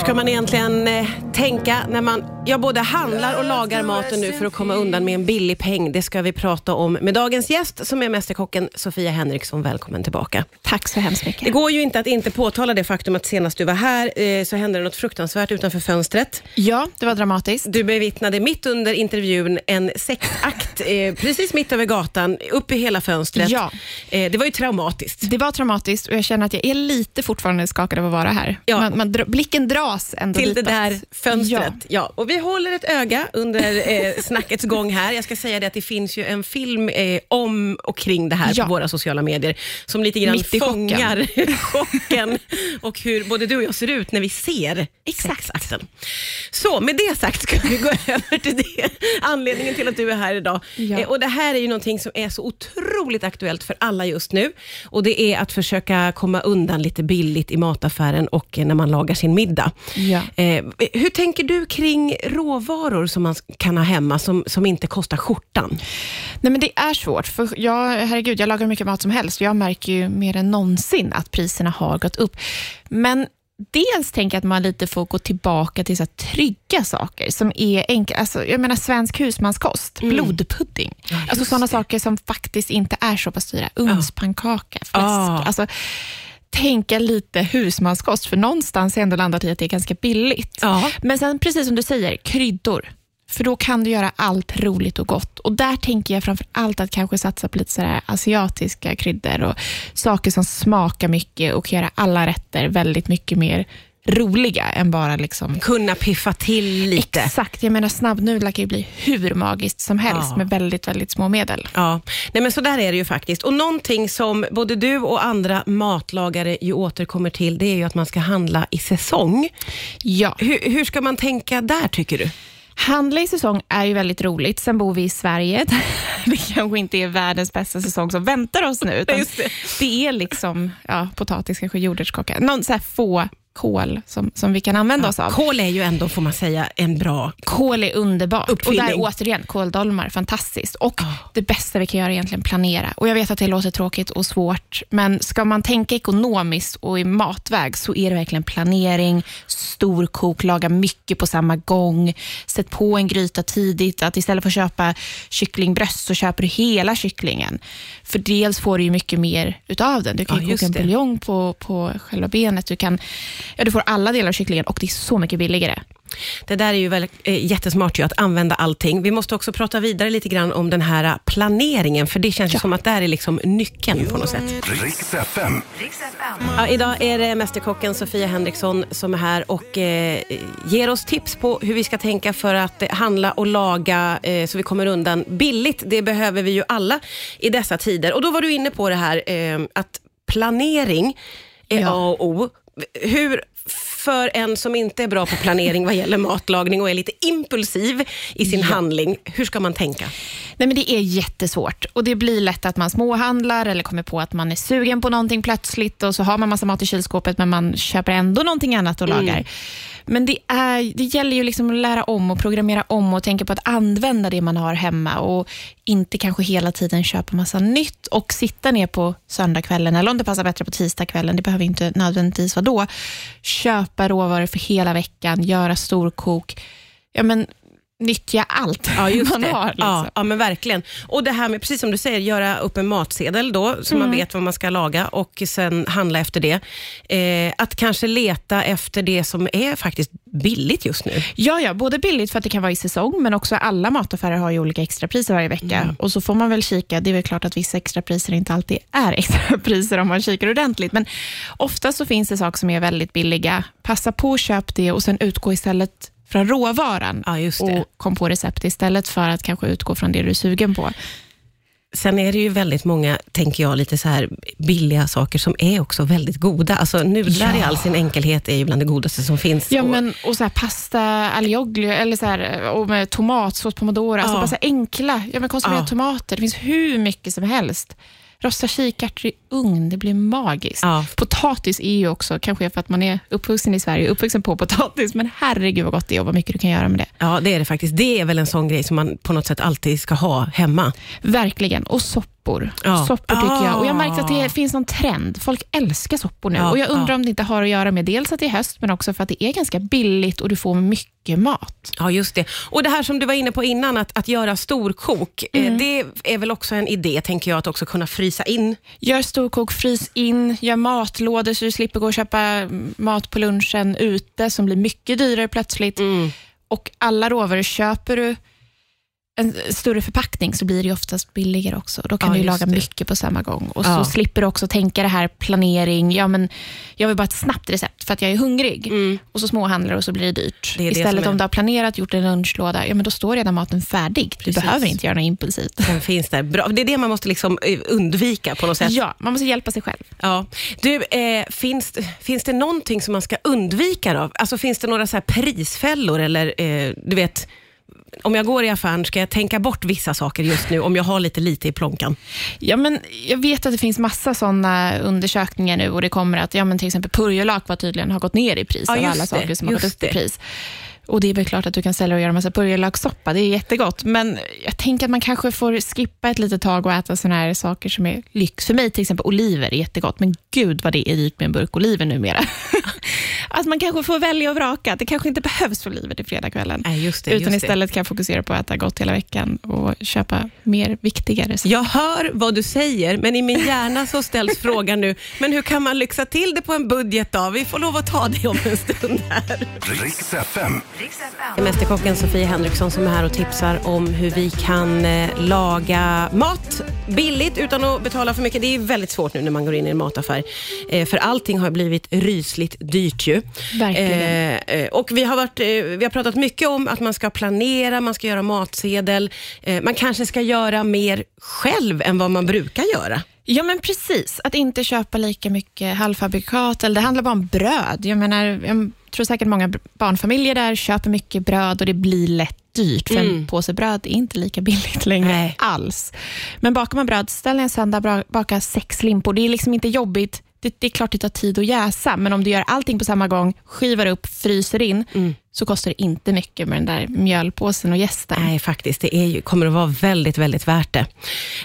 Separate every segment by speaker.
Speaker 1: ska man egentligen eh, tänka när man ja, både handlar och lagar maten nu för att komma undan med en billig peng? Det ska vi prata om med dagens gäst som är Mästerkocken Sofia Henriksson. Välkommen tillbaka.
Speaker 2: Tack så hemskt mycket.
Speaker 1: Det går ju inte att inte påtala det faktum att senast du var här eh, så hände det något fruktansvärt utanför fönstret.
Speaker 2: Ja, det var dramatiskt.
Speaker 1: Du bevittnade mitt under intervjun en sexakt eh, precis mitt över gatan, upp i hela fönstret.
Speaker 2: Ja.
Speaker 1: Eh, det var ju traumatiskt.
Speaker 2: Det var traumatiskt och jag känner att jag är lite fortfarande skakad av att vara här.
Speaker 1: Ja.
Speaker 2: Man, man, blicken dras ändå
Speaker 1: till det
Speaker 2: ditåt.
Speaker 1: där fönstret.
Speaker 2: Ja.
Speaker 1: Ja. och vi håller ett öga under eh, snackets gång här. Jag ska säga det att det finns ju en film eh, om och kring det här
Speaker 2: Ja.
Speaker 1: på våra sociala medier som lite grann
Speaker 2: Mitt i chocken.
Speaker 1: fångar chocken och hur både du och jag ser ut när vi ser
Speaker 2: Exakt.
Speaker 1: sexakten. Så med det sagt ska vi gå över till det. anledningen till att du är här idag.
Speaker 2: Ja.
Speaker 1: Eh, och Det här är ju någonting som är så otroligt aktuellt för alla just nu och det är att försöka komma undan lite billigt i mataffären och eh, när man lagar sin middag.
Speaker 2: Ja.
Speaker 1: Eh, hur tänker du kring råvaror som man kan ha hemma som, som inte kostar skjortan?
Speaker 2: Nej, men det är svårt, för jag, herregud, jag lagar mycket mat som helst och jag märker ju mer än någonsin att priserna har gått upp. Men dels tänker jag att man lite får gå tillbaka till så trygga saker som är enkla. Alltså, jag menar svensk husmanskost, blodpudding. alltså
Speaker 1: just
Speaker 2: sådana
Speaker 1: det.
Speaker 2: saker som faktiskt inte är så pass dyra. Ugnspannkaka, fläsk.
Speaker 1: Ah.
Speaker 2: Alltså, tänka lite husmanskost, för någonstans har jag ändå landat i att det är ganska billigt.
Speaker 1: Ja.
Speaker 2: Men sen precis som du säger, kryddor. För då kan du göra allt roligt och gott. Och där tänker jag framför allt att kanske satsa på lite sådär asiatiska kryddor och saker som smakar mycket och kan göra alla rätter väldigt mycket mer roliga än bara liksom
Speaker 1: Kunna piffa till lite.
Speaker 2: Exakt, jag menar snabbnudlar kan ju bli hur magiskt som helst
Speaker 1: Ja.
Speaker 2: med väldigt, väldigt små medel.
Speaker 1: Ja, Nej, men så där är det ju faktiskt. Och Någonting som både du och andra matlagare ju återkommer till, det är ju att man ska handla i säsong.
Speaker 2: Ja.
Speaker 1: Hur, hur ska man tänka där tycker du?
Speaker 2: Handla i säsong är ju väldigt roligt. Sen bor vi i Sverige. Det kanske inte är världens bästa säsong som väntar oss nu.
Speaker 1: Det.
Speaker 2: är liksom ja, potatis, kanske jordärtskocka. Någon så få kål som, som vi kan använda oss av.
Speaker 1: Kål är ju ändå, får man säga, en bra...
Speaker 2: Kål är underbart. Och där återigen, kåldolmar, fantastiskt. Och det bästa vi kan göra är egentligen planera. Och Jag vet att det låter tråkigt och svårt, men ska man tänka ekonomiskt och i matväg så är det verkligen planering, storkok, laga mycket på samma gång, sätt på en gryta tidigt, att istället för att köpa kycklingbröst så köper du hela kycklingen. För dels får du ju mycket mer utav den. Du kan
Speaker 1: Ja,
Speaker 2: koka en buljong på, på själva benet, du, kan, ja, du får alla delar av kycklingen och det är så mycket billigare.
Speaker 1: Det där är ju väl, eh, jättesmart ju, att använda allting. Vi måste också prata vidare lite grann om den här eh, planeringen, för det känns ju som att där är liksom nyckeln på något sätt.
Speaker 3: Riks FM.
Speaker 1: Ja, idag är det Mästerkocken Sofia Henriksson som är här och eh, ger oss tips på hur vi ska tänka för att eh, handla och laga eh, så vi kommer undan billigt. Det behöver vi ju alla i dessa tider. Och Då var du inne på det här eh, att planering är
Speaker 2: Ja.
Speaker 1: A och O. Hur för en som inte är bra på planering vad gäller matlagning och är lite impulsiv i sin handling, hur ska man tänka?
Speaker 2: Nej, men det är jättesvårt och det blir lätt att man småhandlar eller kommer på att man är sugen på någonting plötsligt och så har man massa mat i kylskåpet men man köper ändå någonting annat och lagar. Men det, är, det gäller ju liksom att lära om och programmera om och tänka på att använda det man har hemma och inte kanske hela tiden köpa massa nytt och sitta ner på söndagskvällen eller om det passar bättre på tisdagskvällen, det behöver inte nödvändigtvis vara då. Köpa råvaror för hela veckan, göra storkok. Ja, men nyttja allt
Speaker 1: Ja, just
Speaker 2: man
Speaker 1: det.
Speaker 2: har. Liksom.
Speaker 1: ja, ja, men verkligen. Och det här med, precis som du säger, göra upp en matsedel då, så
Speaker 2: Mm.
Speaker 1: man vet vad man ska laga och sen handla efter det. Eh, att kanske leta efter det som är faktiskt billigt just nu.
Speaker 2: Ja, ja, både billigt för att det kan vara i säsong, men också alla mataffärer har ju olika extrapriser varje vecka.
Speaker 1: Mm.
Speaker 2: Och så får man väl kika, det är väl klart att vissa extrapriser inte alltid är extrapriser om man kikar ordentligt, men ofta så finns det saker som är väldigt billiga. Passa på att köp det och sen utgå istället från råvaran
Speaker 1: Ja,
Speaker 2: och kom på recept istället för att kanske utgå från det du är sugen på.
Speaker 1: Sen är det ju väldigt många, tänker jag, lite så här billiga saker som är också väldigt goda. Alltså nudlar
Speaker 2: Ja.
Speaker 1: i all sin enkelhet är ju bland det godaste som finns.
Speaker 2: Ja,
Speaker 1: Och-
Speaker 2: men, och så här pasta aglio olio, eller så här, och med tomatsås pomodoro. Alltså
Speaker 1: Ja.
Speaker 2: bara så enkla. Ja, men konsumerade
Speaker 1: Ja.
Speaker 2: tomater. Det finns hur mycket som helst. Rosta kikärtor i ugn, det blir magiskt.
Speaker 1: Ja.
Speaker 2: Potatis är ju också, kanske för att man är uppvuxen i Sverige, uppvuxen på potatis, men herregud vad gott det är och vad mycket du kan göra med det.
Speaker 1: Ja, det är det faktiskt. Det är väl en sån grej som man på något sätt alltid ska ha hemma.
Speaker 2: Verkligen. Och soppa soppor.
Speaker 1: Ja.
Speaker 2: Soppor tycker jag. Och jag har märkt att
Speaker 1: Ah.
Speaker 2: det finns någon trend. Folk älskar soppor nu.
Speaker 1: Ja,
Speaker 2: och Jag undrar
Speaker 1: ja.
Speaker 2: om det inte har att göra med dels att det är höst, men också för att det är ganska billigt och du får mycket mat.
Speaker 1: Ja, just det. Och det här som du var inne på innan, att, att göra storkok.
Speaker 2: Mm.
Speaker 1: Eh, det är väl också en idé, tänker jag, att också kunna frysa in.
Speaker 2: Gör storkok, frys in, gör matlådor så du slipper gå och köpa mat på lunchen ute som blir mycket dyrare plötsligt.
Speaker 1: Mm.
Speaker 2: Och alla råvaror, köper du en större förpackning så blir det oftast billigare också. Då kan
Speaker 1: Ja,
Speaker 2: du laga
Speaker 1: det.
Speaker 2: mycket på samma gång. Och
Speaker 1: Ja.
Speaker 2: så slipper du också tänka det här planering. Ja, men jag vill bara ett snabbt recept för att jag är hungrig. Och så småhandlar och så blir det dyrt.
Speaker 1: Det det
Speaker 2: Istället
Speaker 1: är-
Speaker 2: om du har planerat, gjort en lunchlåda, ja, men då står redan maten färdig. Du
Speaker 1: Precis.
Speaker 2: behöver inte göra något impulsivt.
Speaker 1: Den finns där. Bra. Det är det man måste liksom eh, undvika på något sätt.
Speaker 2: Ja, man måste hjälpa sig själv.
Speaker 1: Ja. Du, eh, finns, finns det någonting som man ska undvika då? Alltså finns det några så här prisfällor eller eh, du vet, om jag går i affären, ska jag tänka bort vissa saker just nu om jag har lite lite i plånkan?
Speaker 2: Ja, men jag vet att det finns massa sådana undersökningar nu och det kommer att ja, men till exempel purjolök var tydligen har gått ner i pris
Speaker 1: Ja,
Speaker 2: av alla
Speaker 1: det,
Speaker 2: saker som har gått upp i pris. Och Det är väl klart att du kan sälja och göra massa purjolökssoppa, det är jättegott. Men jag tänker att man kanske får skippa ett litet tag och äta såna här saker som är lyx. För mig till exempel oliver är jättegott, men gud vad det är dyrt med en burk oliver numera. att man kanske får välja och vraka. Det kanske inte behövs oliver till fredagskvällen.
Speaker 1: Nej, just det.
Speaker 2: Utan
Speaker 1: just det.
Speaker 2: istället kan jag fokusera på att äta gott hela veckan och köpa mer viktigare saker.
Speaker 1: Jag hör vad du säger, men i min hjärna så ställs frågan nu, men hur kan man lyxa till det på en budget då? Vi får lov att ta det om en stund här.
Speaker 3: Riks FM.
Speaker 1: Mästerkocken Sofie Henriksson som är här och tipsar om hur vi kan eh, laga mat billigt utan att betala för mycket. Det är väldigt svårt nu när man går in i en mataffär, eh, för allting har blivit rysligt dyrt ju.
Speaker 2: Verkligen.
Speaker 1: Eh, och vi har, varit, vi har pratat mycket om att man ska planera, man ska göra matsedel, man kanske ska göra mer själv än vad man brukar göra.
Speaker 2: Ja, men precis. Att inte köpa lika mycket halvfabrikat. Eller det handlar bara om bröd. Jag, menar, tror säkert många barnfamiljer där köper mycket bröd och det blir lätt dyrt. För en påse bröd är inte lika billigt längre
Speaker 1: Nej.
Speaker 2: alls. Men bakar man bröd, ställ en söndag bra- baka sex limpor. Det är liksom inte jobbigt. Det, det är klart det tar tid att jäsa, men om du gör allting på samma gång, skivar upp, fryser in, så kostar det inte mycket med den där mjölpåsen och jästen.
Speaker 1: Nej, faktiskt. Det är ju, kommer att vara väldigt, väldigt värt det.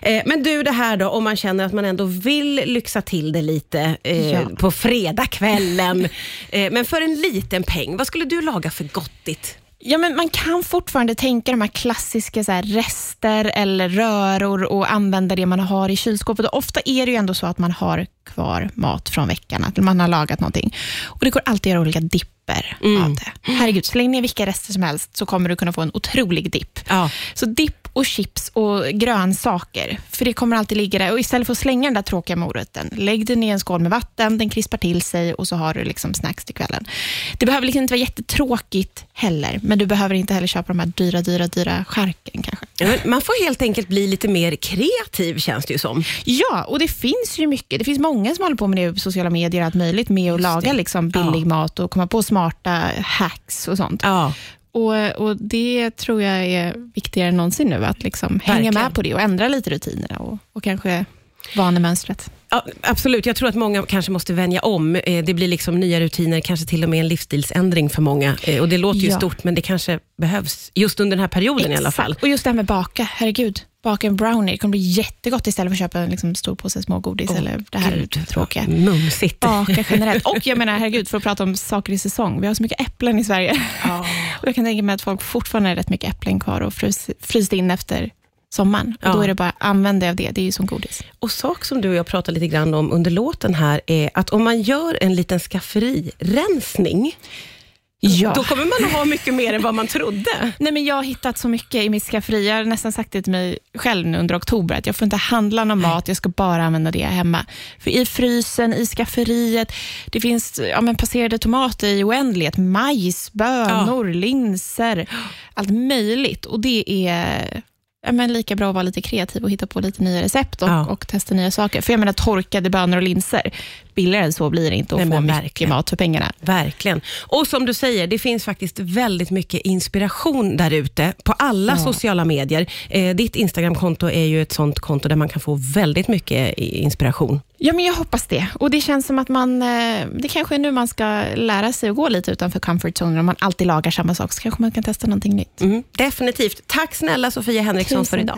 Speaker 1: Eh, men du, det här då, om man känner att man ändå vill lyxa till det lite eh,
Speaker 2: Ja.
Speaker 1: på fredagskvällen, eh, men för en liten peng, vad skulle du laga för gottigt?
Speaker 2: Ja, men man kan fortfarande tänka de här klassiska så här, rester eller röror och använda det man har i kylskåpet. Och ofta är det ju ändå så att man har kvar mat från veckan, att man har lagat någonting. Och Det går alltid att göra olika dipper av det. Herregud, släng ner vilka rester som helst så kommer du kunna få en otrolig dipp.
Speaker 1: Ja.
Speaker 2: Så dipp och chips och grönsaker, för det kommer alltid ligga där. Och istället för att slänga den där tråkiga moroten, lägg den i en skål med vatten, den krispar till sig och så har du liksom snacks till kvällen. Det behöver liksom inte vara jättetråkigt heller, men du behöver inte heller köpa de här dyra, dyra, dyra skärken kanske.
Speaker 1: Ja, Man får helt enkelt bli lite mer kreativ, känns det ju som.
Speaker 2: Ja, och det finns ju mycket. Det finns många som håller på med det på sociala medier, allt möjligt, med att laga liksom billig mat och komma på smarta hacks och sånt.
Speaker 1: Ja.
Speaker 2: Och, och Det tror jag är viktigare än någonsin nu, att liksom hänga med på det och ändra lite rutinerna och, och kanske vanemönstret.
Speaker 1: Ja, absolut, jag tror att många kanske måste vänja om. Eh, Det blir liksom nya rutiner, kanske till och med en livsstilsändring för många. Eh, Och Det låter ju
Speaker 2: Ja.
Speaker 1: stort, men det kanske behövs just under den här perioden i alla fall.
Speaker 2: Och just det här med baka, herregud. Baka en brownie, det kommer bli jättegott istället för att köpa en liksom, stor påse smågodis eller det här
Speaker 1: Gud,
Speaker 2: tråkiga.
Speaker 1: Mumsigt.
Speaker 2: Baka generellt. Och jag menar, herregud, för att prata om saker i säsong. Vi har så mycket äpplen i Sverige. Och jag kan tänka mig att folk fortfarande har rätt mycket äpplen kvar och frys, fryst in efter sommaren. Och
Speaker 1: Ja.
Speaker 2: Då är det bara, använd det av det. Det är ju som godis.
Speaker 1: Och sak som du och jag pratade lite grann om under låten här är att om man gör en liten skafferirensning,
Speaker 2: Ja.
Speaker 1: då kommer man att ha mycket mer än vad man trodde.
Speaker 2: Nej, men jag har hittat så mycket i mitt skafferi. Jag har nästan sagt det till mig själv nu under oktober, att jag får inte handla någon mat, jag ska bara använda det hemma. För i frysen, i skafferiet, det finns ja, men passerade tomater i oändlighet, majs, bönor, linser, allt möjligt. Och det är ja, men lika bra att vara lite kreativ och hitta på lite nya recept och,
Speaker 1: Ja.
Speaker 2: och testa nya saker. För jag menar torkade bönor och linser, billigare än så blir det inte att
Speaker 1: Nej,
Speaker 2: få mycket
Speaker 1: verkligen.
Speaker 2: mat för pengarna.
Speaker 1: Verkligen. Och som du säger, det finns faktiskt väldigt mycket inspiration där ute på alla
Speaker 2: Ja.
Speaker 1: sociala medier. Eh, ditt Instagramkonto är ju ett sånt konto där man kan få väldigt mycket i- inspiration.
Speaker 2: Ja, men jag hoppas det. Och Det känns som att man, eh, det kanske är nu man ska lära sig att gå lite utanför comfort zone. Om man alltid lagar samma sak, så kanske man kan testa någonting nytt.
Speaker 1: Mm, definitivt. Tack snälla Sofia Henriksson
Speaker 2: Tusen
Speaker 1: för idag.